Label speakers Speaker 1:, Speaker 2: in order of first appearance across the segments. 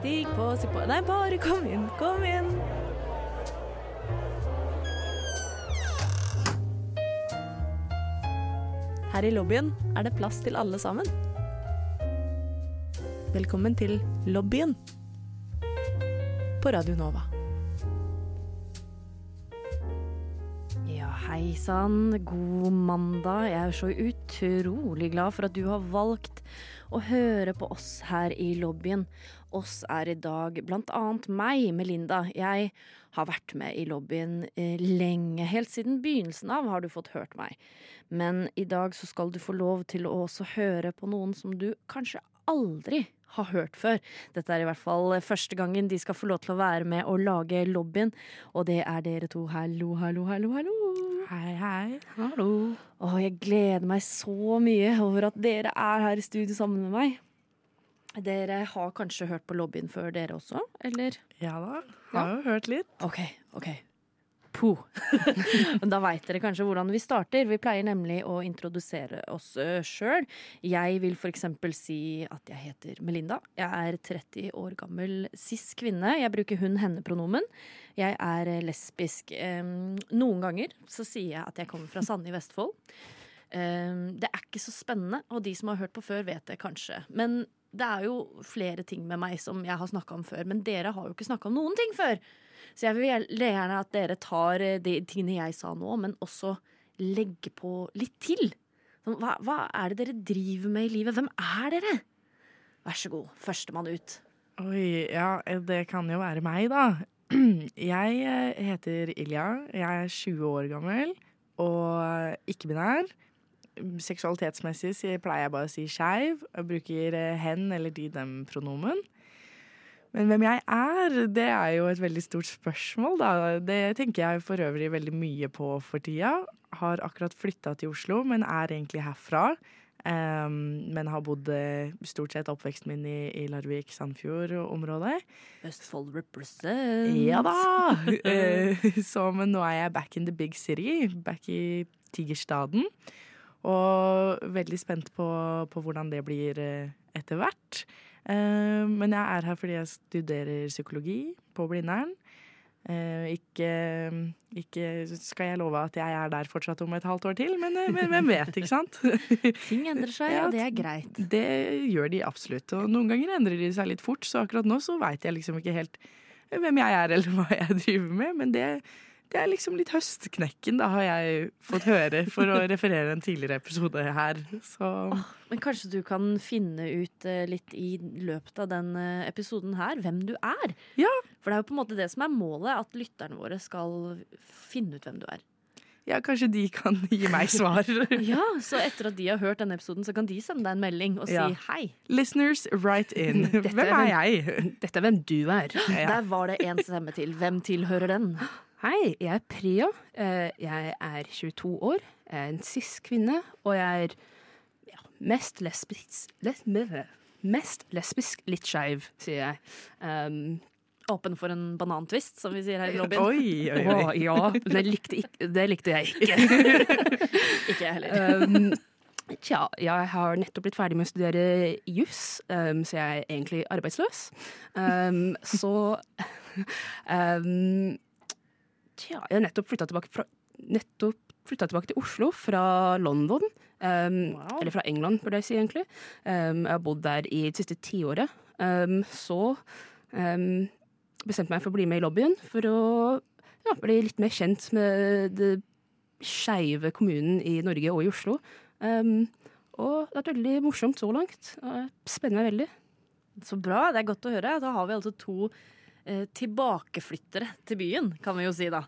Speaker 1: Stig på, stig på Nei, bare kom inn, kom inn. Her i lobbyen er det plass til alle sammen. Velkommen til lobbyen på Radio Nova. Ja, hei sann. God mandag. Jeg er så utrolig glad for at du har valgt å høre på oss her i lobbyen. Oss er i dag blant annet meg, Melinda. Jeg har vært med i lobbyen eh, lenge. Helt siden begynnelsen av har du fått hørt meg. Men i dag så skal du få lov til å også høre på noen som du kanskje aldri har hørt før. Dette er i hvert fall første gangen de skal få lov til å være med og lage lobbyen. Og det er dere to. Hallo, hallo, hallo, hallo.
Speaker 2: Hei, hei.
Speaker 1: Hallo. Å, jeg gleder meg så mye over at dere er her i studio sammen med meg. Dere har kanskje hørt på lobbyen før, dere også? Eller?
Speaker 2: Ja da, har jo hørt litt.
Speaker 1: OK, OK. Po. da veit dere kanskje hvordan vi starter. Vi pleier nemlig å introdusere oss sjøl. Jeg vil f.eks. si at jeg heter Melinda. Jeg er 30 år gammel cis-kvinne. Jeg bruker hun-henne-pronomen. Jeg er lesbisk. Noen ganger så sier jeg at jeg kommer fra Sande i Vestfold. Det er ikke så spennende, og de som har hørt på før, vet det kanskje. Men det er jo flere ting med meg som jeg har snakka om før, men dere har jo ikke snakka om noen ting før. Så jeg vil gjerne at dere tar de tingene jeg sa nå, men også legger på litt til. Hva, hva er det dere driver med i livet? Hvem er dere? Vær så god, førstemann ut.
Speaker 2: Oi, ja, det kan jo være meg, da. Jeg heter Ilja. Jeg er 20 år gammel og ikke-binær. Seksualitetsmessig pleier jeg bare å si skeiv. Bruker hen eller de, dem pronomen. Men hvem jeg er, det er jo et veldig stort spørsmål, da. Det tenker jeg for øvrig veldig mye på for tida. Har akkurat flytta til Oslo, men er egentlig herfra. Um, men har bodd stort sett oppveksten min i, i Larvik-Sandfjord-området.
Speaker 1: Østfold represent.
Speaker 2: Ja da! Så, men nå er jeg back in the big city. Back i Tigerstaden. Og veldig spent på, på hvordan det blir etter hvert. Uh, men jeg er her fordi jeg studerer psykologi på Blindern. Uh, ikke, ikke, skal jeg love at jeg er der fortsatt om et halvt år til, men, men hvem vet, ikke sant?
Speaker 1: Ting endrer seg, ja, og det er greit.
Speaker 2: Det gjør de absolutt. Og noen ganger endrer de seg litt fort, så akkurat nå så veit jeg liksom ikke helt hvem jeg er eller hva jeg driver med, men det det er liksom litt høstknekken, da har jeg fått høre, for å referere en tidligere episode her.
Speaker 1: Så. men kanskje du kan finne ut uh, litt i løpet av den uh, episoden her hvem du er?
Speaker 2: Ja.
Speaker 1: For det er jo på en måte det som er målet, at lytterne våre skal finne ut hvem du er.
Speaker 2: Ja, kanskje de kan gi meg svar.
Speaker 1: ja, Så etter at de har hørt denne episoden, så kan de sende deg en melding og ja. si hei.
Speaker 2: Listeners, write in. Dette hvem er jeg?
Speaker 1: Dette er hvem du er. Ja. Der var det én stemme til. Hvem tilhører den?
Speaker 3: Hei, jeg er Priya. Jeg er 22 år. Jeg er en cis-kvinne, og jeg er ja, mest lesbisk les, Mest lesbisk, litt skeiv, sier jeg. Um,
Speaker 1: Åpen for en banantvist, som vi sier her i lobbyen.
Speaker 2: Oi, oi, oi.
Speaker 3: Oh, ja, det likte, ikke, det likte, jeg ikke.
Speaker 1: ikke jeg heller. Um,
Speaker 3: Tja, jeg har nettopp blitt ferdig med å studere juss, um, så jeg er egentlig arbeidsløs. Um, så um, Tja, jeg har nettopp flytta tilbake, fra, tilbake til Oslo fra London. Um, wow. Eller fra England, burde jeg si, egentlig. Um, jeg har bodd der i det siste tiåret. Um, så um, bestemte meg for å bli med i lobbyen for å ja, bli litt mer kjent med det skeive kommunen i Norge og i Oslo. Um, og det har vært veldig morsomt så langt. Spenner meg veldig.
Speaker 1: Så bra. Det er godt å høre. Da har vi altså to Eh, tilbakeflyttere til byen, kan vi jo si da.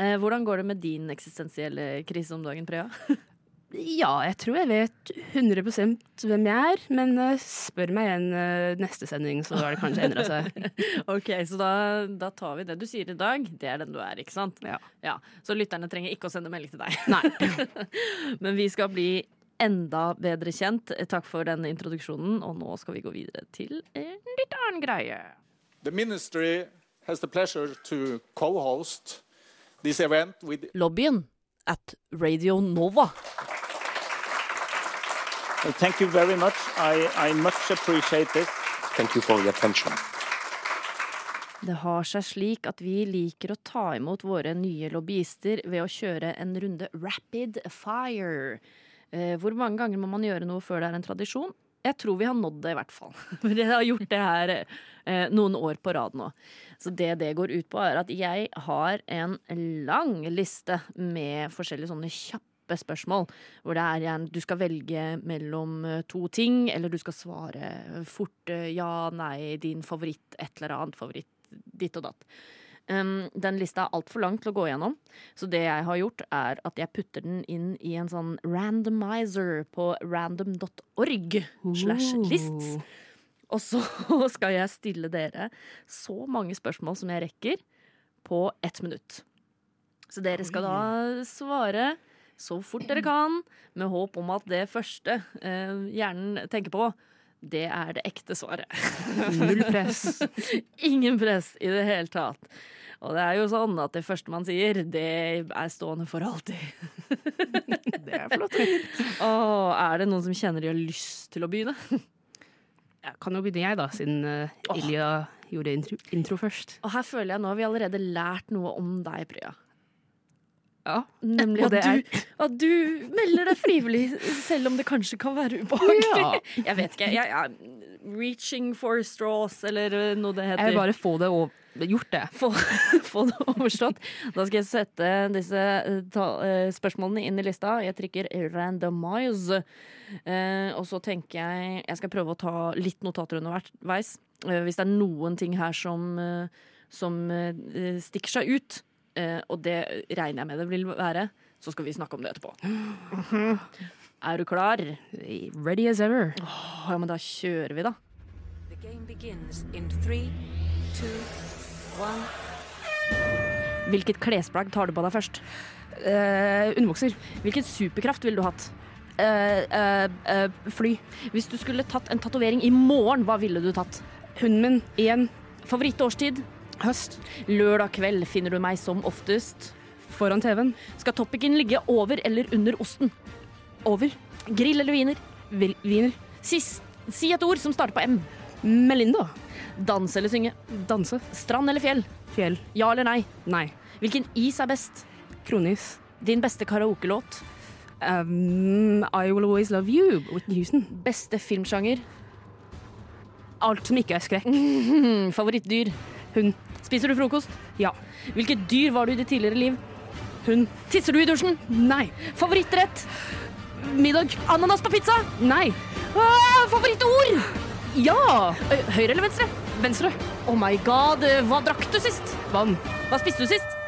Speaker 1: Eh, hvordan går det med din eksistensielle krise om dagen, Prøya?
Speaker 3: ja, jeg tror jeg vet 100% hvem jeg er, men uh, spør meg igjen uh, neste sending, så har det kanskje endra seg.
Speaker 1: ok, så da, da, tar vi det du sier i dag, det er den du er, ikke sant?
Speaker 3: Ja.
Speaker 1: ja så lytterne trenger ikke å sende melding til deg.
Speaker 3: Nei.
Speaker 1: men vi skal bli enda bedre kjent. Takk for den introduksjonen, og nå skal vi gå videre til en litt annen greie.
Speaker 4: The ministry has the pleasure to co-host with
Speaker 1: Lobbyen at Radio Nova.
Speaker 5: Well, thank you very much. I, I much appreciate this.
Speaker 6: Thank you for the attention.
Speaker 1: Det har seg slik at vi liker å ta imot våre nye lobbyister ved å kjøre en runde rapid fire. Eh, hvor mange ganger må man gjøre noe før det er en tradisjon? Jeg tror vi har nådd det, i hvert fall. For jeg har gjort det her eh, noen år på rad nå. Så det det går ut på, er at jeg har en lang liste med forskjellige sånne kjappe spørsmål. Hvor det er gjerne du skal velge mellom eh, to ting, eller du skal svare fort eh, ja, nei, din favoritt, et eller annet favoritt, ditt og datt. Um, den lista er altfor lang til å gå gjennom, så det jeg har gjort, er at jeg putter den inn i en sånn randomizer på random.org slash lists. Og så skal jeg stille dere så mange spørsmål som jeg rekker, på ett minutt. Så dere skal da svare så fort dere kan, med håp om at det første eh, hjernen tenker på, det er det ekte svaret.
Speaker 3: Null press.
Speaker 1: Ingen press i det hele tatt. Og det er jo sånn at det første man sier, det er stående for alltid.
Speaker 2: Det er flott.
Speaker 1: Og er det noen som kjenner de har lyst til å begynne?
Speaker 3: Jeg kan jo begynne, jeg, da, siden uh, Ilja gjorde intro, intro først.
Speaker 1: Og her føler jeg nå har vi allerede lært noe om deg, Prya.
Speaker 3: Ja.
Speaker 1: Nemlig at
Speaker 3: det
Speaker 1: du, at du melder deg frivillig, selv om det kanskje kan være ubehagelig.
Speaker 3: Ja.
Speaker 1: Jeg vet ikke. Jeg, jeg, reaching for straws, eller eh, noe det heter.
Speaker 3: Jeg vil bare få det over gjort det.
Speaker 1: få, få det overstått. Da skal jeg sette disse eh, ta, eh, spørsmålene inn i lista. Jeg trykker 'randomize'. Eh, og så tenker jeg Jeg skal prøve å ta litt notater underveis. Eh, hvis det er noen ting her som, som eh, stikker seg ut, og det regner jeg med det vil være, så skal vi snakke om det etterpå. Er du klar?
Speaker 3: Ready as ever.
Speaker 1: Oh, ja, men da kjører vi, da.
Speaker 5: The game begins in three, two, one.
Speaker 1: Hvilket klesplagg tar du på deg først?
Speaker 3: Uh, underbukser.
Speaker 1: Hvilken superkraft ville du hatt?
Speaker 3: Uh, uh, eh, fly.
Speaker 1: Hvis du skulle tatt en tatovering i morgen, hva ville du tatt?
Speaker 3: Hunden min. Igjen.
Speaker 1: Favorittårstid?
Speaker 3: Høst.
Speaker 1: Lørdag kveld finner du meg som oftest.
Speaker 3: Foran TV-en.
Speaker 1: Skal toppicen ligge over eller under osten?
Speaker 3: Over.
Speaker 1: Grill eller wiener?
Speaker 3: Vil Wiener.
Speaker 1: Sist, si et ord som starter på M.
Speaker 3: Melinda.
Speaker 1: Danse eller synge?
Speaker 3: Danse.
Speaker 1: Strand eller fjell?
Speaker 3: Fjell.
Speaker 1: Ja eller nei?
Speaker 3: Nei.
Speaker 1: Hvilken is er best?
Speaker 3: Kronis.
Speaker 1: Din beste karaokelåt?
Speaker 3: Um, I Will Always Love You. Whitney Houston.
Speaker 1: Beste filmsjanger?
Speaker 3: Alt som ikke er skrekk.
Speaker 1: Hmm, favorittdyr?
Speaker 3: Hund.
Speaker 1: Spiser du frokost?
Speaker 3: Ja.
Speaker 1: Hvilket dyr var du i ditt tidligere liv?
Speaker 3: Hund.
Speaker 1: Tisser du i dusjen?
Speaker 3: Nei.
Speaker 1: Favorittrett?
Speaker 3: Middag.
Speaker 1: Ananas på pizza?
Speaker 3: Nei.
Speaker 1: Ah, favorittord?
Speaker 3: Ja!
Speaker 1: Høyre eller venstre?
Speaker 3: Venstre.
Speaker 1: Oh my god, hva drakk du sist?
Speaker 3: Vann.
Speaker 1: Hva spiste du sist?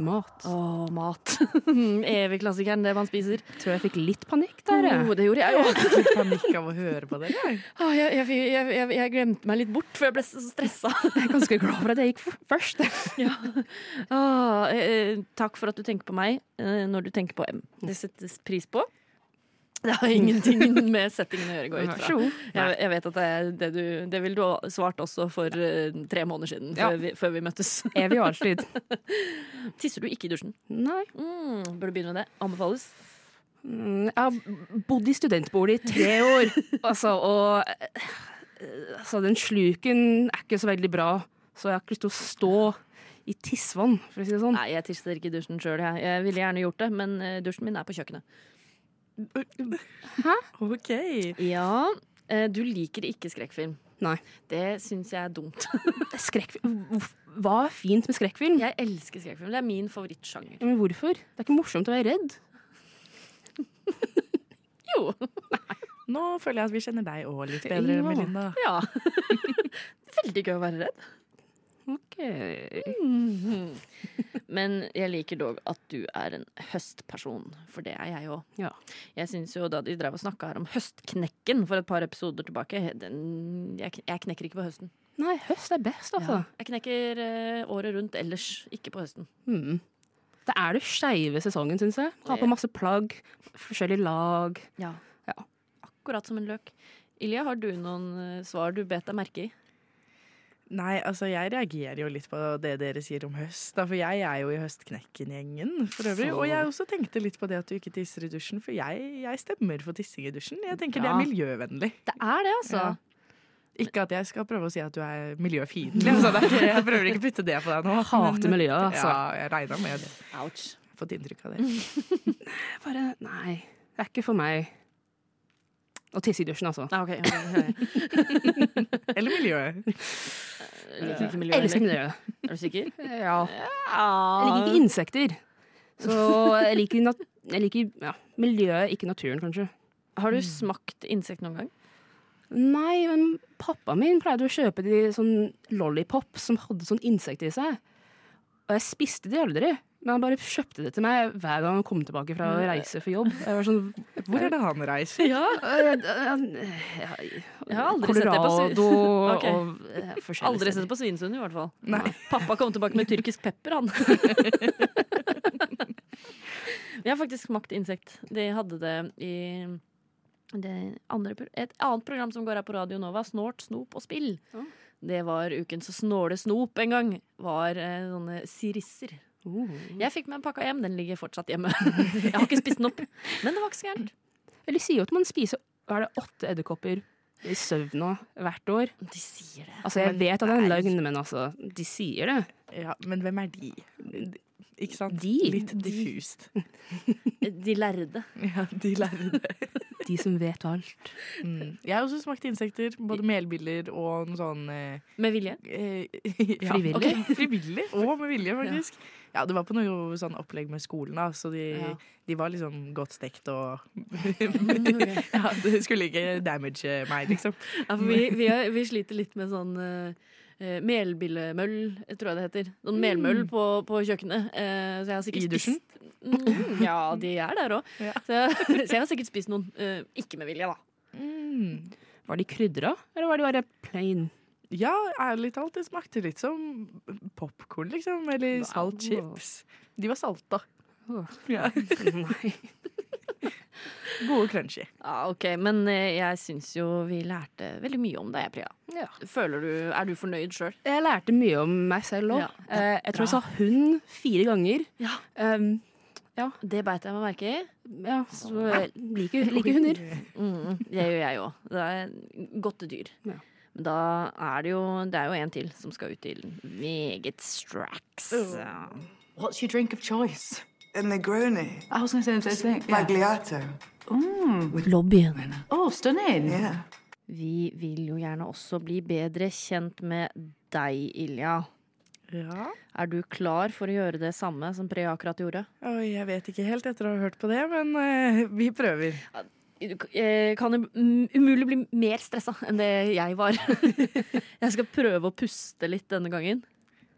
Speaker 3: Mat.
Speaker 1: Å, mat. Evig klassikeren, det man spiser.
Speaker 3: Tror jeg fikk litt panikk der. jeg.
Speaker 1: Oh, det gjorde jeg.
Speaker 2: Jeg panikk av å høre på jeg.
Speaker 1: Ah, jeg, jeg, jeg, jeg, jeg glemte meg litt bort, for jeg ble så stressa.
Speaker 3: Jeg er ganske glad for at jeg gikk først.
Speaker 1: ja. oh, eh, takk for at du tenker på meg eh, når du tenker på M. Det settes pris på. Det har ingenting med settingen å gjøre, går jeg ut fra. Jeg, jeg vet at det, det, du, det ville du ha svart også for uh, tre måneder siden,
Speaker 3: Ja.
Speaker 1: før, vi, før vi møttes.
Speaker 3: Evig og alltid.
Speaker 1: Tisser du ikke i dusjen?
Speaker 3: Nei.
Speaker 1: Mm, bør du begynne med det? Anbefales.
Speaker 3: Mm, Jeg har bodd i studentbolig i tre år, altså, og eh, altså, den sluken er ikke så veldig bra, så jeg har ikke lyst til å stå i tissvann, for å si det sånn.
Speaker 1: Nei, jeg tisser ikke i dusjen sjøl. Jeg. jeg ville gjerne gjort det, men eh, dusjen min er på kjøkkenet.
Speaker 2: OK.
Speaker 1: Ja, eh, du liker ikke skrekkfilm.
Speaker 3: Nei.
Speaker 1: Det syns jeg er dumt.
Speaker 3: Skrekkfilm. Hva er fint med skrekkfilm?
Speaker 1: Jeg elsker skrekkfilm. Det er min favorittsjanger.
Speaker 3: Men hvorfor? Det er ikke morsomt å være redd.
Speaker 1: Jo. Nei.
Speaker 2: Nå føler jeg at vi kjenner deg òg litt bedre,
Speaker 3: Ja.
Speaker 2: Melinda.
Speaker 1: Ja. Veldig gøy å være redd. Men jeg liker dog at du er en høstperson, for det er jeg òg.
Speaker 3: Ja.
Speaker 1: Jeg synes jo da de drev og snakka her om høstknekken for et par episoder tilbake den, jeg, jeg knekker ikke på høsten.
Speaker 3: Nei, høst er best, altså.
Speaker 1: Jeg knekker uh, året rundt ellers, ikke på høsten.
Speaker 3: Mm. Det er det skeive sesongen, syns jeg. Ha på masse plagg, forskjellige lag.
Speaker 1: Ja.
Speaker 3: Ja.
Speaker 1: Akkurat som en løk. Ilja, har du noen eh, svar du bet deg merke i?
Speaker 2: Nei, altså jeg reagerer jo litt på det dere sier om høst. Da, for jeg er jo i Høstknekken-gjengen for øvrig.
Speaker 1: Så-
Speaker 2: Og jeg også tenkte litt på det at du ikke tisser i dusjen, for jeg, jeg stemmer for tissing i dusjen. Jeg tenker det er miljøvennlig.
Speaker 1: Det er det, altså.
Speaker 2: Ja. Ikke at jeg skal prøve å si at du er miljøfiendtlig. Altså, jeg prøver ikke å putte det på deg nå.
Speaker 3: Hater
Speaker 2: men-
Speaker 3: miljøet, altså.
Speaker 2: Ja, jeg regna med det.
Speaker 1: Ouch.
Speaker 2: Fått inntrykk av det.
Speaker 3: Bare Nei, det er ikke for meg. Å tisse i dusjen, altså.
Speaker 1: Ah, okay. ok, ok.
Speaker 2: Eller miljøet.
Speaker 1: Jeg liker ikke miljøet.
Speaker 3: Jeg elsker miljøet.
Speaker 1: Er du sikker?
Speaker 3: Ja. Jeg liker ikke insekter. Så jeg liker, nat jeg liker ja, miljøet, ikke naturen, kanskje.
Speaker 1: Har du smakt insekt noen gang?
Speaker 3: Nei, men pappaen min pleide å kjøpe de sånn lollipops som hadde sånn insekt i seg. Og jeg spiste de aldri. Men han bare kjøpte det til meg hver gang han kom tilbake fra å reise for jobb. Jeg var sånn
Speaker 2: Hvor er det han reiser?
Speaker 1: Ja.
Speaker 3: Jeg
Speaker 1: Jeg har aldri sett det på
Speaker 3: Colorado
Speaker 1: Okay.
Speaker 3: og
Speaker 1: Aldri sett det på Svinesund, i hvert fall.
Speaker 2: Nei.
Speaker 1: Pappa kom tilbake med tyrkisk pepper, han. Jeg har faktisk smakt insekt. De hadde det i det andre, et annet program som går her på Radio Nova, Snort, snop og spill. Det var ukens snåle snop en gang. Var eh, sånne sirisser.
Speaker 3: Oh.
Speaker 1: Jeg fikk meg en pakke hjem. Den ligger fortsatt hjemme. Jeg har ikke spist den opp. Men det var ikke så gærent.
Speaker 3: De sier jo at man spiser er det, åtte edderkopper i søvna hvert år.
Speaker 1: De sier det.
Speaker 3: Altså, jeg
Speaker 2: Men
Speaker 3: vet at det er en løgn, men altså, de sier det.
Speaker 2: Ja, men hvem er de? Ikke sant?
Speaker 3: De?
Speaker 2: Litt diffust.
Speaker 1: De lærde.
Speaker 2: Ja, de lærde.
Speaker 3: De som vet alt.
Speaker 2: Mm. Jeg har også smakt insekter. Både melbiller og noe sånn eh,
Speaker 1: Med vilje.
Speaker 2: eh, ja,
Speaker 3: Frivillig?
Speaker 2: Okay. frivillig og med vilje, faktisk. Ja, det var på noe sånn opplegg med skolen, da, så de,
Speaker 1: Ja.
Speaker 2: de var liksom godt stekt og Ja, det skulle ikke damage meg, liksom.
Speaker 1: Ja, for vi, vi, er, vi sliter litt med sånn uh, melbillemøll, tror jeg det heter. Sånn melmøll på, på kjøkkenet. Eh, så jeg har sikkert
Speaker 2: I dusjen?
Speaker 1: spist mm, Ja, de er der òg.
Speaker 2: Ja.
Speaker 1: Så, så jeg har sikkert spist noen. eh, ikke med vilje, da.
Speaker 2: Mm.
Speaker 3: Var de krydra, eller var de bare plain?
Speaker 2: Ja, ærlig talt, det smakte litt som popkorn, liksom. Eller
Speaker 3: salt
Speaker 2: saltchips. De var salta.
Speaker 3: Oh.
Speaker 2: Ja.
Speaker 3: Nei.
Speaker 2: Gode crunchy.
Speaker 1: Ja, ok, Men eh, jeg syns jo vi lærte veldig mye om deg, Priya.
Speaker 3: Ja.
Speaker 1: Føler du, Er du fornøyd sjøl?
Speaker 3: Jeg lærte mye om meg selv òg.
Speaker 1: Ja,
Speaker 3: Eh, jeg tror jeg sa hund fire ganger.
Speaker 1: Ja.
Speaker 3: Um,
Speaker 1: Det beit jeg meg merke i.
Speaker 3: ja, så jeg liker, liker hunder.
Speaker 1: Mm, det gjør jeg òg. Det er godte dyr.
Speaker 3: Ja.
Speaker 1: Men da er det jo Det er jo en til som skal ut til meget strax. Ja.
Speaker 6: What's your drink of choice?
Speaker 7: A Negroni.
Speaker 6: I was going to say the same thing. Yeah.
Speaker 7: Magliato.
Speaker 1: Lobbyen.
Speaker 6: Oh, stunning.
Speaker 7: Yeah.
Speaker 1: Vi vil jo gjerne også bli bedre kjent med deg, Ilja.
Speaker 2: Ja.
Speaker 1: Er du klar for å gjøre det samme som Pre akkurat gjorde?
Speaker 2: Oi, jeg vet ikke helt etter å ha hørt på det, men uh, vi prøver.
Speaker 1: Eh, kan mm, umulig bli mer stressa enn det jeg var. jeg skal prøve å puste litt denne gangen.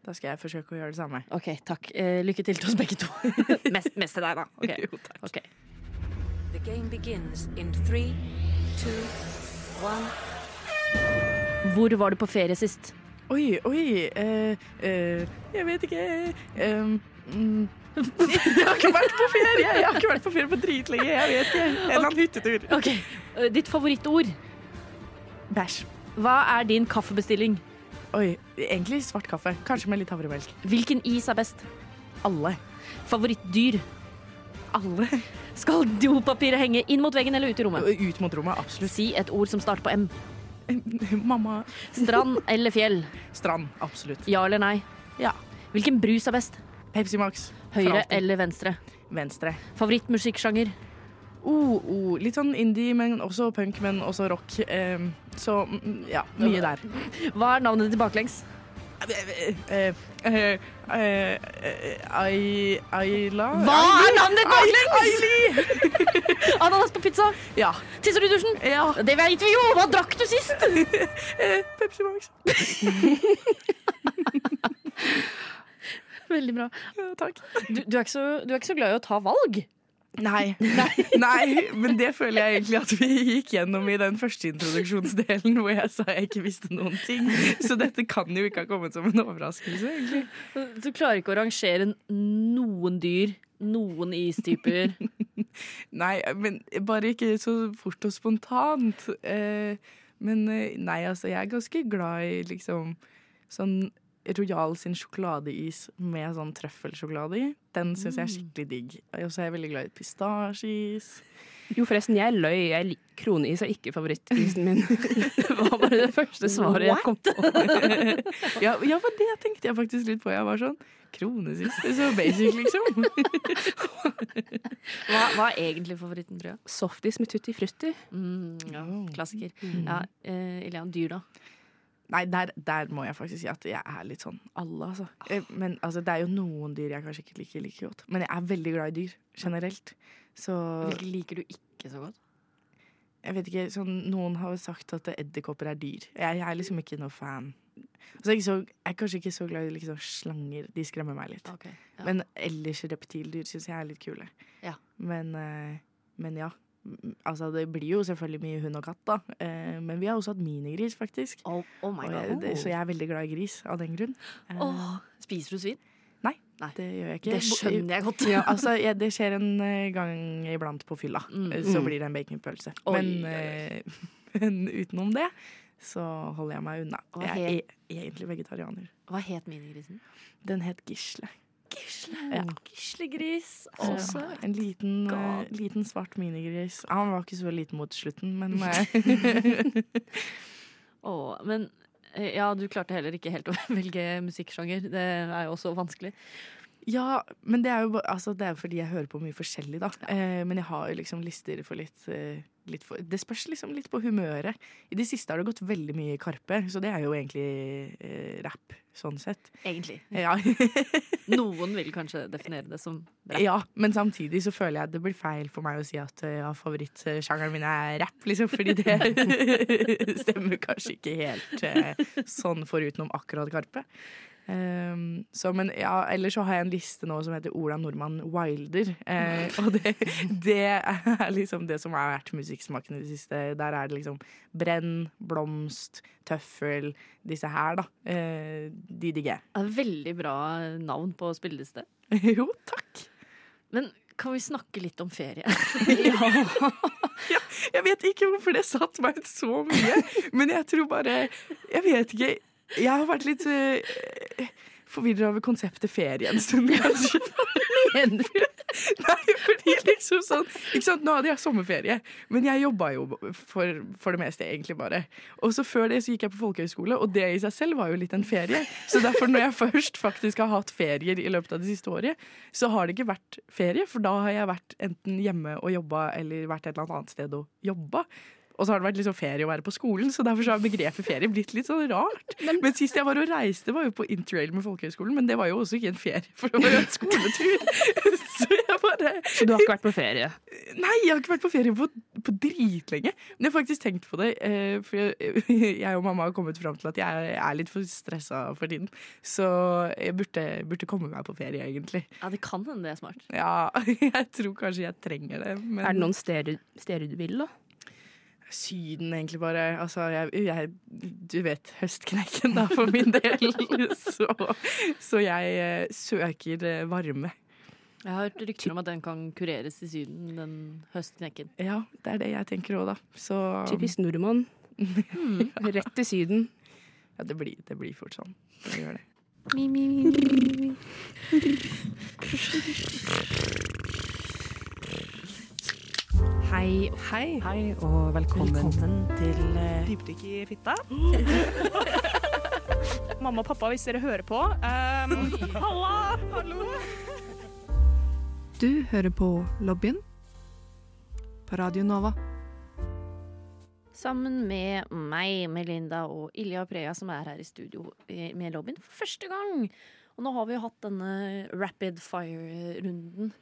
Speaker 2: Da skal jeg forsøke å gjøre det samme.
Speaker 1: OK, takk. Eh, lykke til til oss begge to. mest, mest til deg, da. Okay.
Speaker 2: Jo, takk.
Speaker 1: Ok.
Speaker 5: The game begins in three, two, one.
Speaker 1: Hvor var du på ferie sist?
Speaker 2: Oi, oi eh, eh, Jeg vet ikke um, mm. Jeg har ikke vært på ferie! Jeg har ikke vært på ferie på dritlenge. Jeg vet ikke. En eller annen hyttetur.
Speaker 1: Okay. eh, Ditt favorittord.
Speaker 2: Bæsj.
Speaker 1: Hva er din kaffebestilling?
Speaker 2: Oi, egentlig svart kaffe. Kanskje med litt havremelk.
Speaker 1: Hvilken is er best?
Speaker 2: Alle.
Speaker 1: Favorittdyr?
Speaker 2: Alle.
Speaker 1: Skal dopapiret henge inn mot veggen eller ut i rommet?
Speaker 2: Ut mot rommet, absolutt.
Speaker 1: Si et ord som starter på M.
Speaker 2: Mamma.
Speaker 1: Strand eller fjell?
Speaker 2: Strand, absolutt.
Speaker 1: Ja eller nei?
Speaker 2: Ja.
Speaker 1: Hvilken brus er best?
Speaker 2: Pepsi Max.
Speaker 1: Høyre eller venstre?
Speaker 2: Venstre.
Speaker 1: Favorittmusikksjanger?
Speaker 2: Oh, oh, litt sånn indie, men også punk, men også rock. Um, så mm, ja, mye der.
Speaker 1: Hva er navnet ditt baklengs?
Speaker 2: Ai- Ayla
Speaker 1: Hva er navnet baklengs? Ananas på pizza?
Speaker 2: Ja.
Speaker 1: Tisser du i dusjen?
Speaker 2: ja.
Speaker 1: Det vet vi jo! Hva drakk du sist?
Speaker 2: Eh, Pepsi Max.
Speaker 1: Veldig bra.
Speaker 2: Ja, takk.
Speaker 1: Du, du, er så, du er ikke så glad i å ta valg?
Speaker 2: Nei. Nei, men det føler jeg egentlig at vi gikk gjennom i den første introduksjonsdelen hvor jeg sa jeg ikke visste noen ting. Så dette kan jo ikke ha kommet som en overraskelse, egentlig.
Speaker 1: Du klarer ikke å rangere noen dyr, noen istyper.
Speaker 2: Nei, men bare ikke så fort og spontant. Eh, men eh, nei, altså, jeg er ganske glad i liksom sånn Royal sin sjokoladeis med sånn trøffelsjokolade i. Den syns jeg er skikkelig digg. Og så er jeg veldig glad i pistasjeis.
Speaker 3: Jo, forresten, jeg løy. Jeg Kroneis er ikke favorittisen min. Det var bare det første svaret jeg kom på.
Speaker 2: Ja, ja, for det tenkte jeg faktisk litt på. Jeg var sånn Kronesist, så basic, liksom.
Speaker 1: Hva, hva er egentlig favoritten, tror jeg?
Speaker 3: Softis med tutti frutti.
Speaker 1: Mm, ja, klassiker.
Speaker 2: Mm.
Speaker 1: Ja, uh, Ilian, dyr, da?
Speaker 2: Nei, der, der må jeg faktisk si at jeg er litt sånn alle, altså. Eh, Men altså, det er jo noen dyr jeg kanskje ikke liker like godt. Men jeg er veldig glad i dyr, generelt. Så
Speaker 1: Hvilke liker du ikke så godt?
Speaker 2: jeg vet ikke, sånn, Noen har sagt at edderkopper er dyr. Jeg, jeg er liksom ikke noe fan. Altså, jeg, så, jeg er kanskje ikke så glad i liksom, slanger. De skremmer meg litt.
Speaker 1: Okay, ja.
Speaker 2: Men ellers reptildyr syns jeg er litt kule.
Speaker 1: Ja.
Speaker 2: Men, eh, men ja. Mm, Altså, det blir jo selvfølgelig mye hund og katt, da. Eh, Men vi har også hatt minigris, faktisk.
Speaker 1: Oh, oh my god.
Speaker 2: jeg, så jeg er veldig glad i gris av den grunn. Eh,
Speaker 1: Oh, spiser du svin?
Speaker 2: Det gjør jeg ikke.
Speaker 1: Det skjønner jeg godt.
Speaker 2: Ja, altså, ja, det skjer en eh, gang iblant på fylla.
Speaker 1: Mm.
Speaker 2: Eh, Så blir det en baconpølse. Men, eh, men utenom det så holder jeg meg unna.
Speaker 1: Hva
Speaker 2: Jeg er egentlig vegetarianer.
Speaker 1: Hva het minigrisen?
Speaker 2: Den het Gisle.
Speaker 1: Gisle.
Speaker 2: Ja.
Speaker 1: Gislegris.
Speaker 2: Så
Speaker 1: Altså.
Speaker 2: en liten,
Speaker 1: uh,
Speaker 2: liten svart minigris. Han var ikke så liten mot slutten, men
Speaker 1: oh, men eh, ja, du klarte heller ikke helt å velge musikksjanger. Det er jo også vanskelig.
Speaker 2: Ja, men det er jo altså, det er fordi jeg hører på mye forskjellig, da. Eh, men jeg har jo liksom lister for litt, eh, litt for, Det spørs liksom litt på humøret. I det siste har det gått veldig mye Karpe, så det er jo egentlig eh, rapp, sånn sett.
Speaker 1: Egentlig.
Speaker 2: Ja.
Speaker 1: Noen vil kanskje definere det som rap.
Speaker 2: ja, men samtidig så føler jeg at det blir feil for meg å si at eh, ja, favorittsjangeren min er rapp, liksom, fordi det stemmer kanskje ikke helt eh, sånn forutenom akkurat Karpe. Um, så, men ja, ellers så har jeg en liste nå som heter Ola Nordmann Wilder. Eh, og det, det er liksom det som har vært musikksmaken i det siste. Der er det liksom Brenn, Blomst, Tøffel, disse her, da. Eh, de digger jeg.
Speaker 1: Veldig bra navn på spilleliste.
Speaker 2: jo, takk.
Speaker 1: Men kan vi snakke litt om ferie?
Speaker 2: Ja Jeg vet ikke hvorfor det satt meg ut så mye, men jeg tror bare Jeg vet ikke. Jeg har vært litt uh, forvirra over konseptet ferie en stund, kanskje. Nei, fordi liksom sånn ikke sant? Nå hadde jeg sommerferie, men jeg jobba jo for, for det meste, egentlig bare. Og så før det så gikk jeg på folkehøyskole, og det i seg selv var jo litt en ferie. Så derfor, når jeg først faktisk har hatt ferier i løpet av det siste året, så har det ikke vært ferie, for da har jeg vært enten hjemme og jobba, eller vært et eller annet sted og jobba. Og så har det vært liksom ferie å være på skolen, så derfor så har begrepet ferie blitt litt sånn rart. Men sist jeg var og reiste, var jo på interrail med folkehøyskolen, men det var jo også ikke en ferie, for det var jo en skoletur. Så jeg bare
Speaker 3: Så du har ikke vært på ferie?
Speaker 2: Nei, jeg har ikke vært på ferie på, på dritlenge. Men jeg har faktisk tenkt på det. Eh, for jeg, jeg og mamma har kommet fram til at jeg er litt for stressa for tiden. Så jeg burde, burde komme meg på ferie, egentlig.
Speaker 1: Ja, det kan hende det er smart.
Speaker 2: Ja, jeg tror kanskje jeg trenger det. Men
Speaker 3: Er det noen steder, steder du vil, da?
Speaker 2: Syden, egentlig bare. Altså, jeg, jeg Du vet, høstknekken, da, for min del. Så, så jeg eh, søker eh, varme.
Speaker 1: Jeg har hørt rykter om at den kan kureres i Syden, den høstknekken.
Speaker 2: Ja, det er det jeg tenker òg, da. Så
Speaker 3: Typisk nordmann. Rett til Syden.
Speaker 2: ja, det blir, det blir fort sånn. Det gjør det.
Speaker 1: Hei.
Speaker 7: Hei. og velkommen,
Speaker 2: til uh,
Speaker 7: Dypdykk i fitta. Mamma og pappa, hvis dere hører på. Um, halla! Hallo!
Speaker 6: Du hører på Lobbyen på Radio Nova.
Speaker 1: Sammen med meg, Melinda og Ilja Preya, som er her i studio med lobbyen for første gang. Og nå har vi jo hatt denne rapid fire-runden.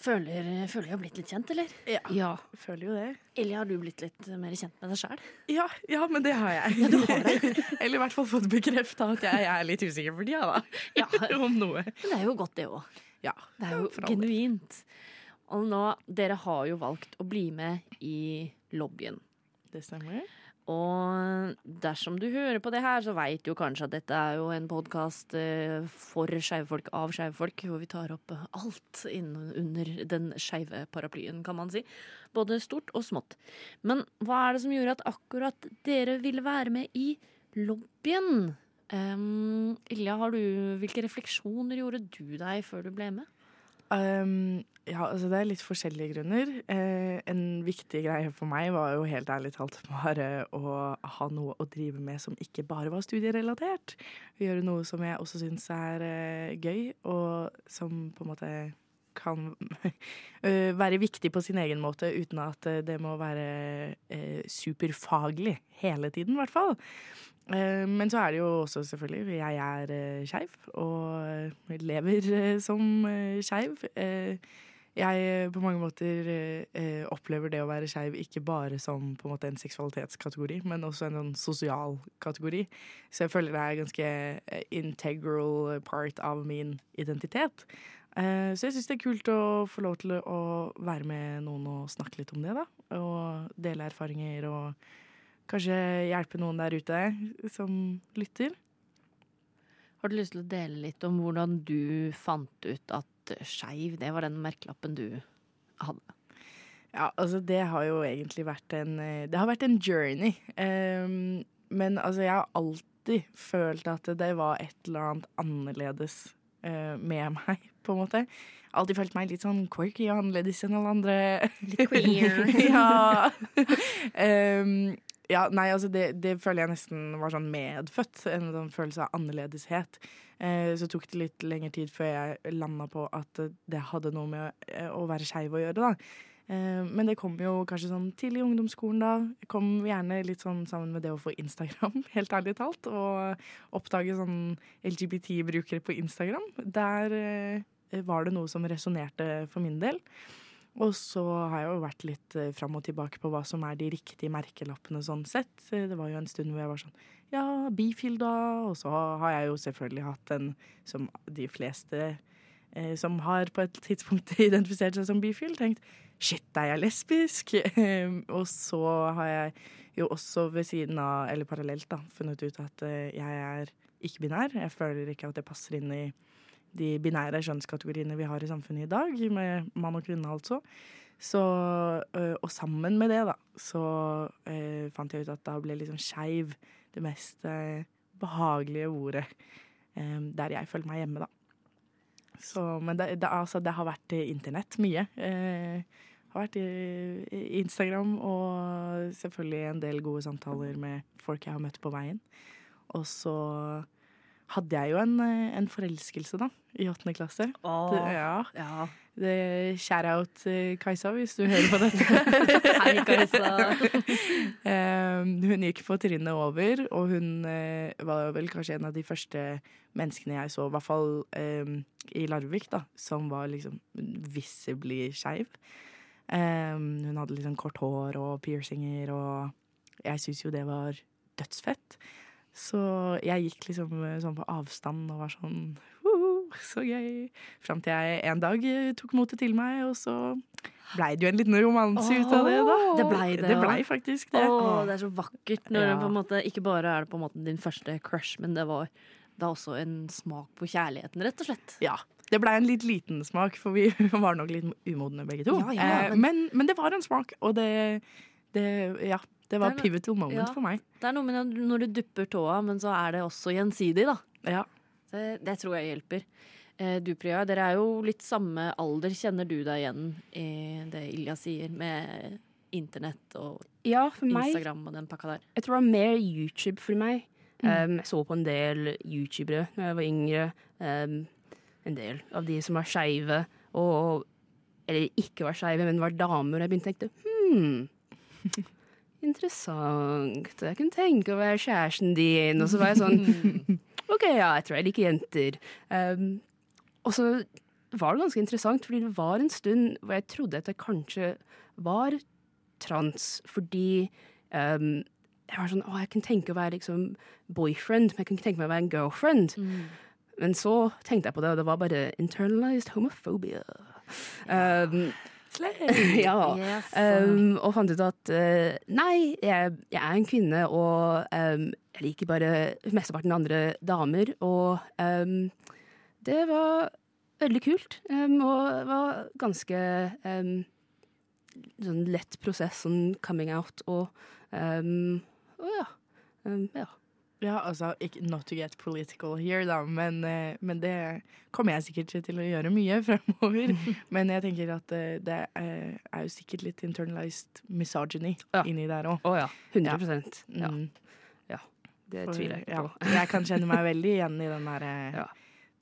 Speaker 1: Føler, føler jeg har blitt litt kjent, eller?
Speaker 2: Ja,
Speaker 3: Ja.
Speaker 2: føler jo det.
Speaker 1: Eller har du blitt litt mer kjent med deg sjæl?
Speaker 2: Ja, ja, men det har jeg. Eller i hvert fall fått bekrefta at jeg er litt usikker for tida, da.
Speaker 1: Ja,
Speaker 2: Om noe.
Speaker 1: men det er jo godt, det òg.
Speaker 2: Ja.
Speaker 1: Det er jo
Speaker 2: ja,
Speaker 1: genuint. Og nå, dere har jo valgt å bli med i lobbyen.
Speaker 2: Det stemmer.
Speaker 1: Og dersom du hører på det her, så veit du kanskje at dette er jo en podkast for skeive folk av skeive folk, hvor vi tar opp alt under den skeive paraplyen, kan man si. Både stort og smått. Men hva er det som gjorde at akkurat dere ville være med i lobbyen? Um, Ilja, du, hvilke refleksjoner gjorde du deg før du ble med?
Speaker 2: Um, ja, altså det er litt forskjellige grunner. Eh, en viktig greie for meg var jo helt ærlig talt bare å ha noe å drive med som ikke bare var studierelatert. Gjøre noe som jeg også syns er eh, gøy, og som på en måte kan eh, være viktig på sin egen måte, uten at eh, det må være eh, superfaglig hele tiden, i hvert fall. Men så er det jo også selvfølgelig Jeg er skeiv og lever som skeiv. Jeg på mange måter opplever det å være skeiv ikke bare som en en seksualitetskategori, men også en sånn sosial kategori. Så jeg føler det er ganske eh, integral part av min identitet. Eh, Så jeg syns det er kult å få lov til å være med noen og snakke litt om det, da. Og dele erfaringer og kanskje hjelpe noen der ute som lytter.
Speaker 1: Har du lyst til å dele litt om hvordan du fant ut at skeiv, det var den merkelappen du hadde?
Speaker 2: Ja, altså det har jo egentlig vært en eh, Det har vært en journey. Um, men altså, jeg har alltid følt at det var et eller annet annerledes uh, med meg, på en måte. Alltid følt meg litt sånn quirky og annerledes enn alle andre.
Speaker 1: Litt queer.
Speaker 2: ja. um, ja, nei, altså det, det føler jeg nesten var sånn medfødt. En sånn følelse av annerledeshet. Eh, så tok det litt lengre tid før jeg landa på at det hadde noe med å, å være skeiv å gjøre, da. Eh, men det kom jo kanskje sånn tidlig i ungdomsskolen da. Det kom gjerne litt sånn sammen med det å få Instagram, helt ærlig talt. Og oppdage sånn LGBT-brukere på Instagram. Der eh, var det noe som resonnerte for min del. Og så har jeg jo vært litt eh, fram og tilbake på hva som er de riktige merkelappene sånn sett. Eh, Det var jo en stund hvor jeg var sånn ja, bifil da. Og så har jeg jo selvfølgelig hatt en som de fleste eh, som har på et tidspunkt identifisert seg som bifil, tenkt shit, er jeg lesbisk? og så har jeg jo også ved siden av, eller parallelt, da, funnet ut at eh, jeg er ikke-binær. Jeg føler ikke at det passer inn i de binære kjønnskategoriene vi har i samfunnet i dag, med mann og kvinne, altså. Så, øh, og sammen med det, da, så øh, fant jeg ut at da ble liksom skeiv det mest øh, behagelige ordet der jeg føler meg hjemme, da. Så, men det, det, altså, det har vært internett mye. Eh, har vært i Instagram og selvfølgelig en del gode samtaler med folk jeg har møtt på veien. Og så hadde jeg jo en, eh, en forelskelse, da, i åttende klasse. Det, ja.
Speaker 1: ja.
Speaker 2: Det, shout out eh, Kajsa, hvis du hører på dette.
Speaker 1: Hei, Kajsa.
Speaker 2: Eh, hun gikk på trinnet over, og hun eh, var vel kanskje en av de første menneskene jeg så, i hvert fall um, i Larvik, da, som var liksom visibly skeiv. Um, hun hadde liksom kort hår og piercinger, og jeg syns jo det var dødsfett. Så jeg gikk liksom eh, sånn på avstand og var sånn uh, så gøy. Fram til jeg en dag eh, tok motet til meg, og så blei det jo en liten romanse ut av det, da.
Speaker 1: Det blei det,
Speaker 2: Det
Speaker 1: ja.
Speaker 2: faktisk det.
Speaker 1: Åh, det er så vakkert når
Speaker 2: Ja.
Speaker 1: det på en måte ikke bare er det på en måte din første crush, men det var da også en smak på kjærligheten, rett og slett.
Speaker 2: Ja. Det blei en litt liten smak, for vi var nok litt umodne begge to.
Speaker 1: Ja, ja,
Speaker 2: Eh,
Speaker 1: men-
Speaker 2: men, men det var en smak, og det, det Ja. Det var
Speaker 1: Det
Speaker 2: pivotal moment
Speaker 1: ja.
Speaker 2: for meg.
Speaker 1: Det er noe med når- du dupper tåa, men så er det også gjensidig, da.
Speaker 2: Ja.
Speaker 1: Det, det tror jeg hjelper. Eh, du Priya, dere er jo litt samme alder. Kjenner du deg igjen i det Ilja sier med internett og
Speaker 3: Ja, for meg
Speaker 1: Instagram og den pakka der?
Speaker 3: Jeg tror det var mer YouTube for meg. Um, jeg så på en del youtubere da jeg var yngre. Um, en del av de som var skeive, og Eller ikke var skeive, men var damer. Og jeg begynte å tenke hmm, Interessant. Jeg kunne tenke å være kjæresten din. Og så var jeg sånn OK, ja, jeg tror jeg liker jenter. Um, og så var det ganske interessant, fordi det var en stund hvor jeg trodde at jeg kanskje var trans, fordi um, jeg var sånn Å, jeg kunne tenke å være liksom boyfriend, men jeg kunne ikke tenke meg å være en girlfriend. Men så tenkte jeg på det, og det var bare internalized homophobia. Um, ja.
Speaker 1: Yes.
Speaker 3: Um, og fant ut at uh, nei, jeg, jeg er en kvinne, og um, jeg liker bare mesteparten av andre damer. Og um, det var veldig kult, um, og det var ganske um, sånn lett prosess, sånn coming out, og, um, og ja. Um, ja.
Speaker 2: Ja, altså, ikke, not to get political here, da, men, eh, men det kommer jeg sikkert til å gjøre mye fremover. Men jeg tenker at eh, det er, er jo sikkert litt internalized misogyny
Speaker 3: Ja.
Speaker 2: inni der òg.
Speaker 3: Å ja. 100 ja. ja.
Speaker 2: Mm.
Speaker 3: Det
Speaker 2: For,
Speaker 3: tviler jeg ikke
Speaker 2: ja,
Speaker 3: på.
Speaker 2: jeg kan kjenne meg veldig igjen i den der eh,
Speaker 3: Ja.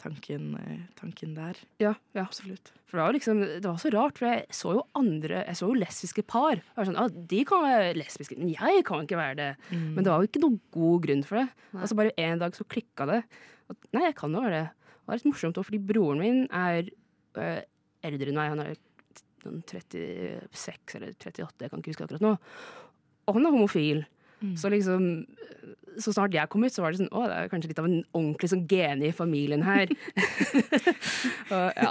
Speaker 2: Tanken, eh, tanken der.
Speaker 3: Ja, ja.
Speaker 2: Absolutt.
Speaker 3: For det var, liksom, det var så rart, for jeg så jo andre Jeg så jo lesbiske par. Jeg var sånn, ah, De kan være lesbiske, men jeg kan ikke være det.
Speaker 2: Mm.
Speaker 3: Men det var jo ikke noen god grunn for det. Og så bare en dag så klikka det. At, nei, jeg kan jo være det. Og det er litt morsomt også, fordi broren min er øh, eldre enn meg. Han er sånn 36 eller 38, jeg kan ikke huske akkurat nå. Og han er homofil.
Speaker 2: Mm.
Speaker 3: Så liksom Så snart jeg kom ut, så var det sånn Å, det er kanskje litt av en ordentlig sånn gene i familien her. og, ja.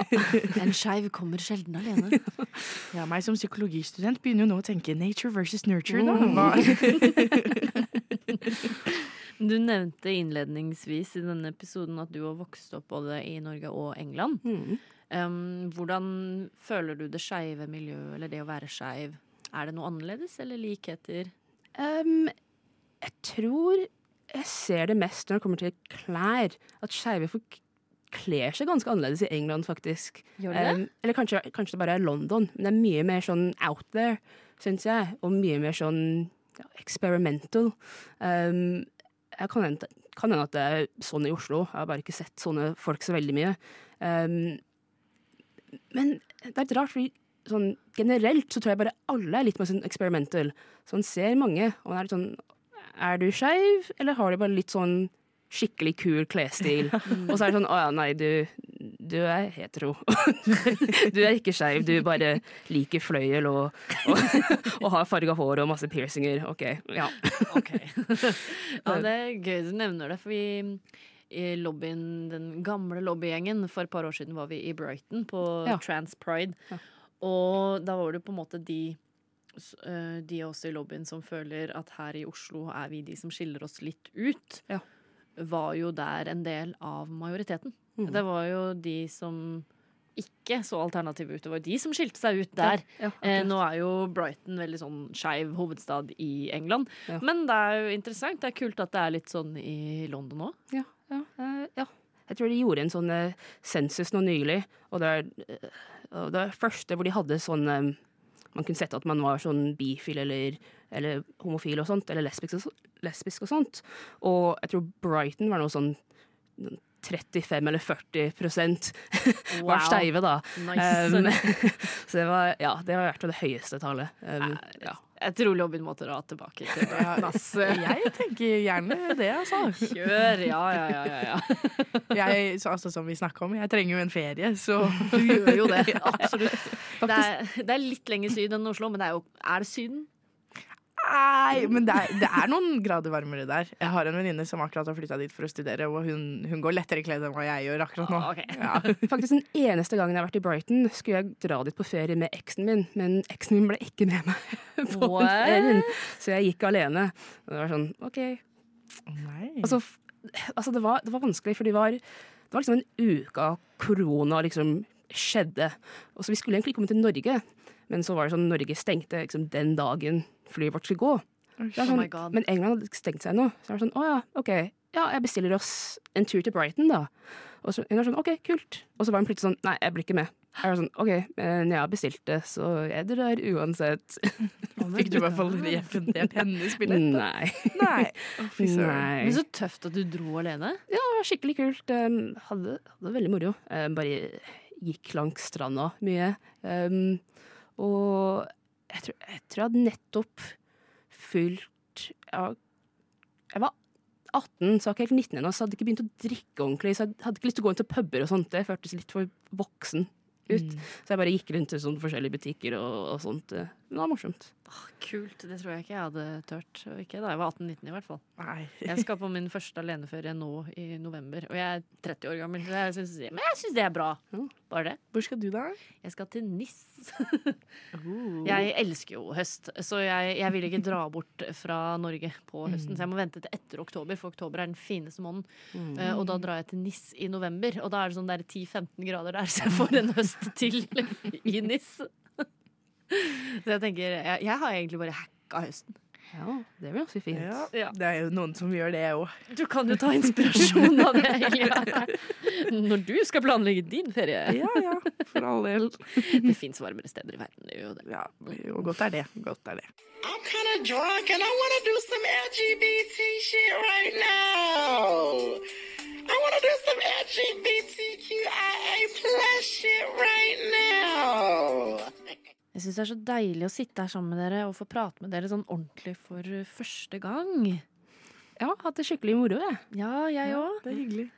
Speaker 1: En skeiv kommer sjelden alene.
Speaker 2: Ja, meg som psykologistudent begynner jo nå å tenke nature versus nurture, da.
Speaker 3: Mm.
Speaker 1: Du nevnte innledningsvis i denne episoden at du har vokst opp både i Norge og England.
Speaker 3: Mm.
Speaker 1: Um, hvordan føler du det skeive miljøet, eller det å være skeiv? Er det noe annerledes eller likheter?
Speaker 3: Um, jeg tror jeg ser det mest når det kommer til klær. At skeive folk kler seg ganske annerledes i England, faktisk.
Speaker 1: Gjør det?
Speaker 3: Um, eller kanskje, kanskje det bare er London, men det er mye mer sånn out there, syns jeg. Og mye mer sånn ja, experimental. Um, jeg kan hende kan hende at det er sånn i Oslo. Jeg har bare ikke sett sånne folk så veldig mye. Um, men det er litt rart, fordi sånn generelt så tror jeg bare alle er litt mer sånn experimental. Så man ser mange, og man er litt sånn Er du skeiv, eller har du bare litt sånn skikkelig kul klesstil? og så er det sånn Å ja, nei, du, du er hetero. du er ikke skeiv, du bare liker fløyel og, og, og har farga hår og masse piercinger. OK. Ja.
Speaker 1: Ok. ja, det er gøy du nevner det, for vi i lobbyen, den gamle lobbygjengen For et par år siden var vi i Brighton på
Speaker 3: Ja.
Speaker 1: Trans Pride. Og da var det på en måte de de av oss i lobbyen som føler at her i Oslo er vi de som skiller oss litt ut,
Speaker 3: Ja.
Speaker 1: var jo der en del av majoriteten.
Speaker 3: Mm.
Speaker 1: Det var jo de som ikke så alternative ut. Det var jo de som skilte seg ut der.
Speaker 3: Ja,
Speaker 1: Eh, nå er jo Brighton veldig sånn skeiv hovedstad i England.
Speaker 3: Ja.
Speaker 1: Men det er jo interessant. Det er kult at det er litt sånn i London òg.
Speaker 3: Ja, ja, eh, ja. Jeg tror de gjorde en sånn eh, sensus nå nylig, og det er eh, det første hvor de hadde sånn eh, Man kunne sett at man var sånn bifil eller, eller homofil og sånt, eller lesbisk og, lesbisk og sånt. Og jeg tror Brighton var noe sånn 35 eller 40 prosent var steive, da.
Speaker 1: Nice.
Speaker 3: Um, så det var, ja, det var vært det høyeste tallet. Um, ja.
Speaker 1: Jeg tror lobbyen må dra tilbake til det.
Speaker 2: Jeg tenker gjerne det, altså.
Speaker 1: Kjør! Ja, ja, ja. ja, ja.
Speaker 2: Jeg, så, altså, som vi snakka om, jeg trenger jo en ferie, så
Speaker 1: Du gjør jo det.
Speaker 2: absolutt.
Speaker 1: Det er, det er litt lenger syd enn Oslo, men det er jo Er det Syden?
Speaker 2: Nei, men det er, det er noen grader varmere der. Jeg har en venninne som akkurat har flytta dit for å studere, og hun, hun går lettere kledd enn hva jeg gjør akkurat nå.
Speaker 1: Ah, okay.
Speaker 2: Ja.
Speaker 3: Faktisk Den eneste gangen jeg har vært i Brighton, skulle jeg dra dit på ferie med eksen min, men eksen min ble ikke med meg på den
Speaker 1: What?
Speaker 3: ferien, så jeg gikk alene. Og det var sånn, OK.
Speaker 2: Nei.
Speaker 3: Altså, altså det, var, det var vanskelig, for det var, det var liksom en uke av korona liksom skjedde. Og så Vi skulle egentlig komme til Norge, men så var det sånn Norge stengte liksom den dagen flyet vårt skulle gå. Det er
Speaker 1: Oh
Speaker 3: sånn,
Speaker 1: my
Speaker 3: men England hadde stengt seg nå. Så er det sånn, å ja, ok, ja, jeg bestiller oss en tur til Brighton da. Og så var sånn, ok, kult. Og så var hun plutselig sånn, nei, jeg blir ikke med. Jeg var sånn, ok, men jeg har bestilt det, så jeg drar uansett.
Speaker 2: Fikk du i hvert fall refundert hennes billett?
Speaker 3: Nei.
Speaker 2: Nei. Oh.
Speaker 3: Nei.
Speaker 1: Men så tøft at du dro alene.
Speaker 3: Ja, det var skikkelig kult. Um, hadde, hadde veldig moro. Um, bare gikk langs stranda mye. Um, og jeg tror, jeg tror jeg hadde nettopp fylt ja, Jeg var 18, så var ikke helt 19 ennå, så hadde ikke begynt å drikke ordentlig. Så jeg hadde ikke lyst til å gå inn til puber og sånt. Det føltes litt for voksen ut. Så jeg bare gikk rundt til sånne forskjellige butikker og, og sånt. Men det var morsomt.
Speaker 1: Kult. Det tror jeg ikke jeg hadde tørt. Ikke da jeg var 18-19 i hvert fall.
Speaker 2: Nei.
Speaker 1: Jeg skal på min første aleneferie nå i november, og jeg er 30 år gammel. Så jeg synes, men jeg syns det er bra. Bare det.
Speaker 2: Hvor skal du, da?
Speaker 1: Jeg skal til NIS. Jeg elsker jo høst, så jeg, jeg vil ikke dra bort fra Norge på høsten. Så jeg må vente til etter oktober, for oktober er den fineste måneden. Eh, og da drar jeg til NIS i november, og da er det sånn der 10-15 grader der, så jeg får en høst til i NIS. Så jeg tenker Jeg, jeg har egentlig bare hacka høsten.
Speaker 3: Ja, det blir ganske fint.
Speaker 2: Ja, det er jo noen som gjør det òg.
Speaker 1: Du kan jo ta inspirasjon av det, Ilja. Når du skal planlegge din ferie.
Speaker 2: Ja, ja, for all del.
Speaker 1: Det fins varmere steder i verden. Det gjør jo det.
Speaker 2: Ja, jo, godt er det. Godt er det.
Speaker 8: I'm kind of drunk and I want to do some LGBT shit right now. I want to do some LGBTQIA plus shit right now.
Speaker 1: Jeg syns det er så deilig å sitte her sammen med dere og få prate med dere sånn ordentlig for første gang.
Speaker 3: Ja, hatt det skikkelig moro, jeg.
Speaker 1: Ja, jeg òg.
Speaker 2: Det er hyggelig.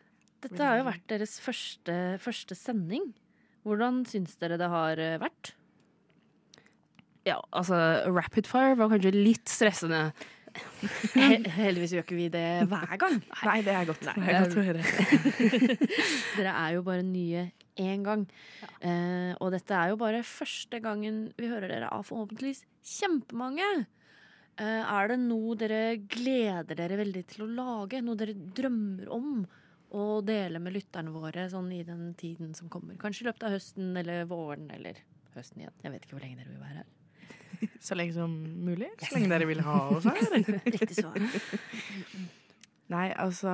Speaker 1: Dette har jo vært deres første, første sending. Hvordan syns dere det har eh, vært?
Speaker 3: Ja, altså, rapid fire var kanskje litt stressende.
Speaker 1: Heldigvis gjør ikke vi det hver gang.
Speaker 2: Nei, det er godt, det er godt å høre.
Speaker 1: Dere er jo bare nye én gang. Eh, og dette er jo bare første gangen vi hører dere av forhåpentligvis kjempemange. Eh, er det noe dere gleder dere veldig til å lage? Noe dere drømmer om å dele med lytterne våre sånn i den tiden som kommer? Kanskje i løpet av høsten eller våren eller høsten igjen. Jeg vet ikke hvor lenge dere vil være her.
Speaker 2: Så lenge som mulig. Så lenge dere vil ha oss her.
Speaker 1: Riktig svar.
Speaker 2: Nei, altså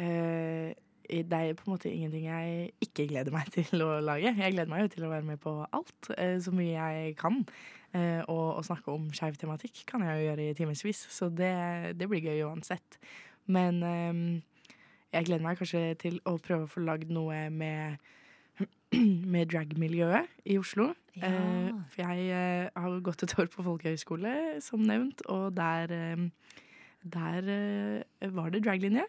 Speaker 2: eh, Det er på en måte ingenting jeg ikke gleder meg til å lage. Jeg gleder meg jo til å være med på alt, eh, så mye jeg kan. Eh, og å snakke om skeiv tematikk kan jeg jo gjøre i timevis, så det, det blir gøy uansett. Men eh, jeg gleder meg kanskje til å prøve å få lagd noe med med dragmiljøet i Oslo.
Speaker 1: Ja.
Speaker 2: Eh, for jeg har gått et år på folkehøyskole, som nevnt, og der eh, der eh, var det draglinje.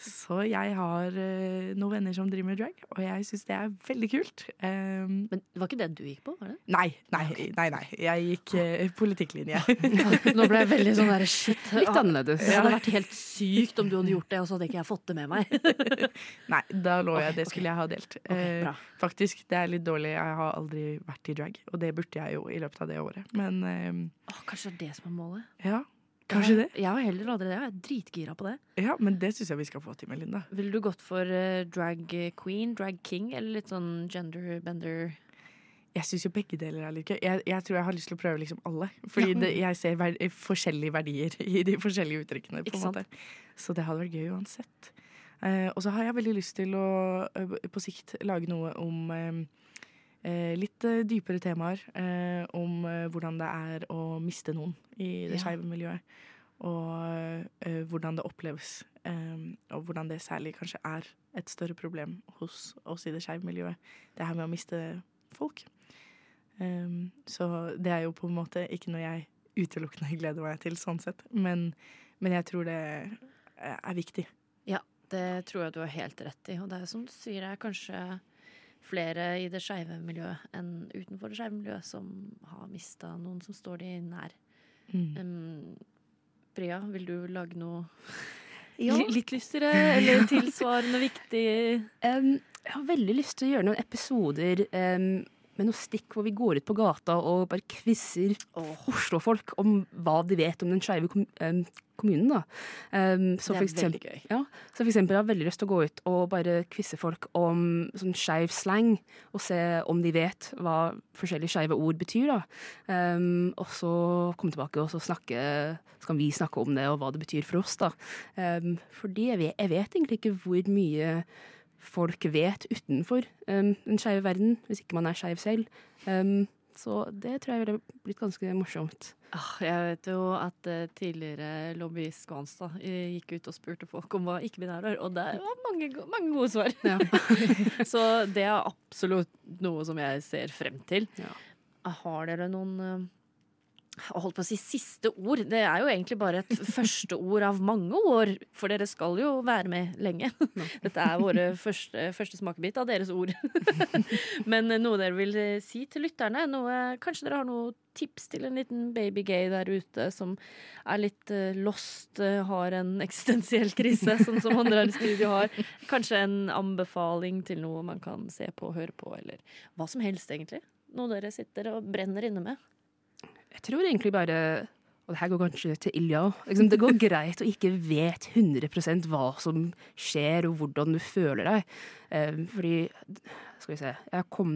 Speaker 2: Så jeg har eh, noen venner som driver med drag, og jeg syns det er veldig kult. Um,
Speaker 1: Men det var ikke det du gikk på? var det?
Speaker 2: nei, nei, nei, nei. Jeg gikk uh, politikklinje.
Speaker 1: Nå ble jeg veldig sånn der shit.
Speaker 3: Litt annerledes.
Speaker 1: Det hadde vært helt sykt om du hadde gjort det, og så hadde ikke jeg fått det med meg.
Speaker 2: nei, da lå jeg. Det skulle jeg ha delt. Eh, faktisk, det er litt dårlig. Jeg har aldri vært i drag, og det burde jeg jo i løpet av det året. Men eh,
Speaker 1: Åh, kanskje det er det som er målet?
Speaker 2: ja, kanskje det.
Speaker 1: Jeg har heller aldri det. Jeg er dritgira på det.
Speaker 2: Ja, Men det syns jeg vi skal få til, Melinda.
Speaker 1: Ville du gått for uh, drag queen, drag king, eller litt sånn gender bender?
Speaker 2: Jeg syns jo begge deler er litt gøy. Jeg, jeg tror jeg har lyst til å prøve liksom alle. Fordi det, jeg ser ver forskjellige verdier i de forskjellige uttrykkene. på en måte. Så det hadde vært gøy uansett. Uh, og så har jeg veldig lyst til å uh, på sikt lage noe om litt eh, dypere temaer. eh, om eh, hvordan det er å miste noen i det
Speaker 1: Ja.
Speaker 2: skeive miljøet. Og eh, hvordan det oppleves. eh, og hvordan det særlig kanskje er et større problem hos oss i det skeive miljøet. Det her med å miste folk. Så det er jo på en måte ikke noe jeg utelukkende gleder meg til, sånn sett. Men, men jeg tror det er viktig.
Speaker 1: Ja, det tror jeg du har helt rett i. Og det er som du sier, det er kanskje flere i det skeive miljøet enn utenfor det skeive miljøet som har mista noen som står de nær.
Speaker 2: Mm.
Speaker 1: Um, Bria, vil du lage noe
Speaker 3: Ja.
Speaker 1: li- litt lystigere, eller tilsvarende viktig?
Speaker 3: Um, jeg har veldig lyst til å gjøre noen episoder um, med noe stikk hvor vi går ut på gata og bare quizer Oslo-folk om hva de vet om den skeive kommunen. da. Um, så
Speaker 1: Det er
Speaker 3: eksempel,
Speaker 1: veldig gøy.
Speaker 3: Ja, så for eksempel jeg har veldig lyst til å gå ut og bare quize folk om sånn skeiv slang, og se om de vet hva forskjellige skeive ord betyr. da. Um, og så komme tilbake og så snakke, så kan vi snakke om det og hva det betyr for oss. da. Um, fordi jeg vet, jeg vet egentlig ikke hvor mye folk vet utenfor um, den skeive verden, hvis ikke man er skeiv selv. Um, så det tror jeg ville blitt ganske morsomt.
Speaker 1: Ah, Jeg vet jo at eh, tidligere lobbyist Skånstad eh, gikk ut og spurte folk om hva ikke-binære er, og det var mange, mange gode svar.
Speaker 3: Ja.
Speaker 1: Så det er absolutt noe som jeg ser frem til.
Speaker 3: Ja.
Speaker 1: Har dere noen eh, holdt på å si siste ord. Det er jo egentlig bare et første ord av mange år, for dere skal jo være med lenge. Dette er våre første, første smakebit av deres ord. Men noe dere vil eh, si til lytterne? Noe, kanskje dere har noe tips til en liten babygay der ute som er litt eh, lost, eh, har en eksistensiell krise, sånn som andre her i studio har? Kanskje en anbefaling til noe man kan se på, høre på, eller hva som helst, egentlig? Noe dere sitter og brenner inne med?
Speaker 3: Jeg tror egentlig bare og det her går kanskje til Ilja òg. Liksom, det går greit å ikke vet 100% hva som skjer, og hvordan du føler deg. Eh, fordi Skal vi se Jeg kom,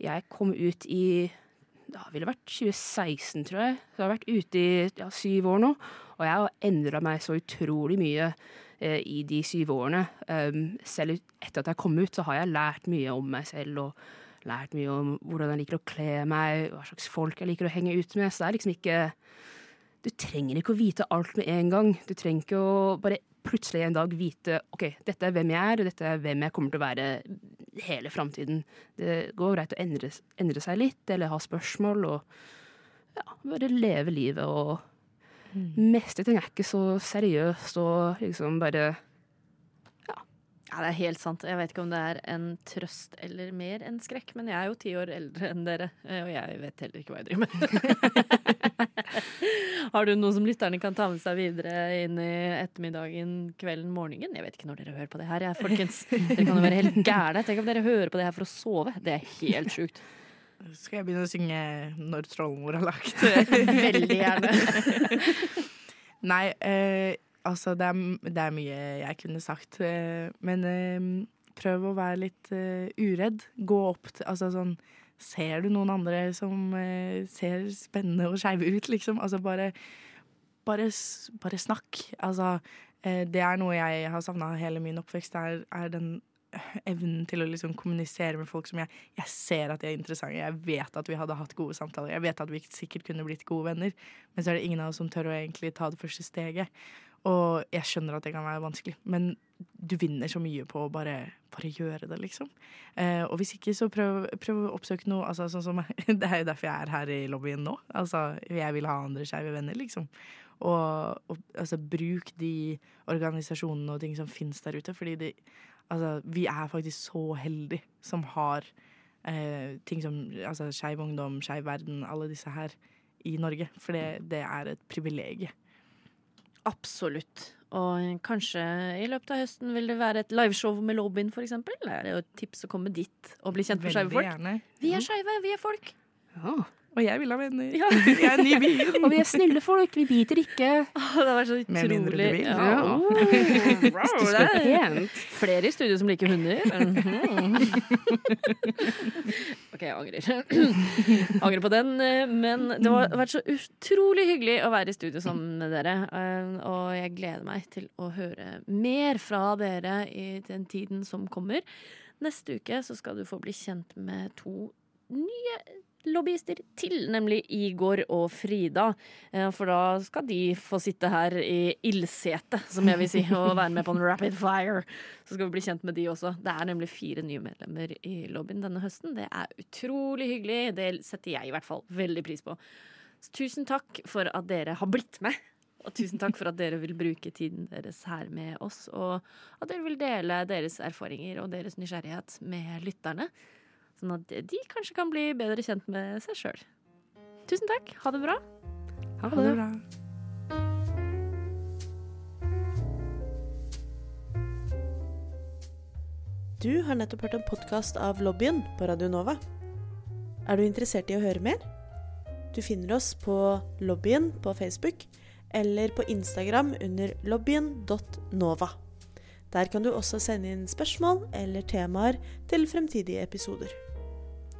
Speaker 3: jeg kom ut i det ville vært 2016, tror jeg. Så jeg har vært ute i ja, syv år nå, og jeg har endra meg så utrolig mye eh, i de syv årene. Um, selv etter at jeg kom ut, så har jeg lært mye om meg selv og lært mye om hvordan jeg liker å kle meg, hva slags folk jeg liker å henge ut med. Så det er liksom ikke Du trenger ikke å vite alt med en gang. Du trenger ikke å bare plutselig en dag vite ok, dette er hvem jeg er, og dette er hvem jeg kommer til å være hele framtiden. Det går greit å endre, endre seg litt, eller ha spørsmål, og ja, bare leve livet og Meste ting er ikke så seriøst og liksom bare
Speaker 1: Ja, det er helt sant. Jeg vet ikke om det er en trøst eller mer enn skrekk, men jeg er jo ti år eldre enn dere, eh, og jeg vet heller ikke hva jeg driver med. Har du noe som lytterne kan ta med seg videre inn i ettermiddagen, kvelden, morgenen? Jeg vet ikke når dere hører på det her, jeg, folkens. Dere kan jo være helt gærne. Tenk om dere hører på det her for å sove. Det er helt sjukt.
Speaker 2: Skal jeg begynne å synge 'Når trollmor har lagt'?
Speaker 1: Veldig gjerne.
Speaker 2: Nei, eh, altså det er, det er mye jeg kunne sagt. Eh, men eh, prøv å være litt eh, uredd. Gå opp til Altså sånn Ser du noen andre som ser spennende og skeive ut, liksom? Altså bare bare, bare snakk. Altså, det er noe jeg har savna hele min oppvekst, er, er den evnen til å liksom kommunisere med folk som jeg, jeg ser at de er interessante. Jeg vet at vi hadde hatt gode samtaler. Jeg vet at vi sikkert kunne blitt gode venner. Men så er det ingen av oss som tør å egentlig ta det første steget. Og jeg skjønner at det kan være vanskelig, men du vinner så mye på å bare, bare gjøre det, liksom. Eh, og hvis ikke, så prøv, prøv å oppsøke noe altså, sånn som, Det er jo derfor jeg er her i lobbyen nå. Altså, jeg vil ha andre skeive venner, liksom. Og, og altså, bruk de organisasjonene og ting som finnes der ute, fordi de, altså, vi er faktisk så heldige som har eh, ting som altså, Skeiv Ungdom, Skeiv Verden, alle disse her i Norge. For det, det er et privilegium.
Speaker 1: Absolutt. Og kanskje i løpet av høsten vil det være et liveshow med Lobbyen, for eksempel. Er det jo et tips å komme dit og bli kjent med skeive folk?
Speaker 2: gjerne.
Speaker 1: Vi er skeive, vi er folk.
Speaker 3: Ja.
Speaker 2: Og jeg vil ha venner.
Speaker 1: Ja.
Speaker 2: Jeg er ny i byen.
Speaker 3: Og vi er snille folk, vi biter ikke.
Speaker 1: Det var så
Speaker 2: Med mindre du
Speaker 1: utrolig
Speaker 2: vil.
Speaker 1: Ja.
Speaker 3: Ja.
Speaker 1: Oh, wow, det er
Speaker 3: pent.
Speaker 1: flere i studio som liker hunder. OK, jeg angrer. angrer på den. eh, Men det har vært så utrolig hyggelig å være i studio sammen med dere. eh, Og jeg gleder meg til å høre mer fra dere i den tiden som kommer. Neste uke så skal du få bli kjent med to nye lobbyister til, nemlig Igor og Frida. Eh, For da skal de få sitte her i ildsetet, som jeg vil si, og være med på en rapid fire. Så skal vi bli kjent med de også. Det er nemlig fire nye medlemmer i lobbyen denne høsten. Det er utrolig hyggelig. Det setter jeg i hvert fall veldig pris på. Så tusen takk for at dere har blitt med. Og tusen takk for at dere vil bruke tiden deres her med oss, og at dere vil dele deres erfaringer og deres nysgjerrighet med lytterne. Sånn at de kanskje kan bli bedre kjent med seg sjøl. Tusen takk. Ha det bra.
Speaker 3: Ha
Speaker 2: Ha det
Speaker 3: det.
Speaker 2: bra.
Speaker 9: Du har nettopp hørt en podkast av Lobbyen på Radio Nova. Er du interessert i å høre mer? Du finner oss på Lobbyen på Facebook eller på Instagram under lobbyen.nova. Der kan du også sende inn spørsmål eller temaer til fremtidige episoder.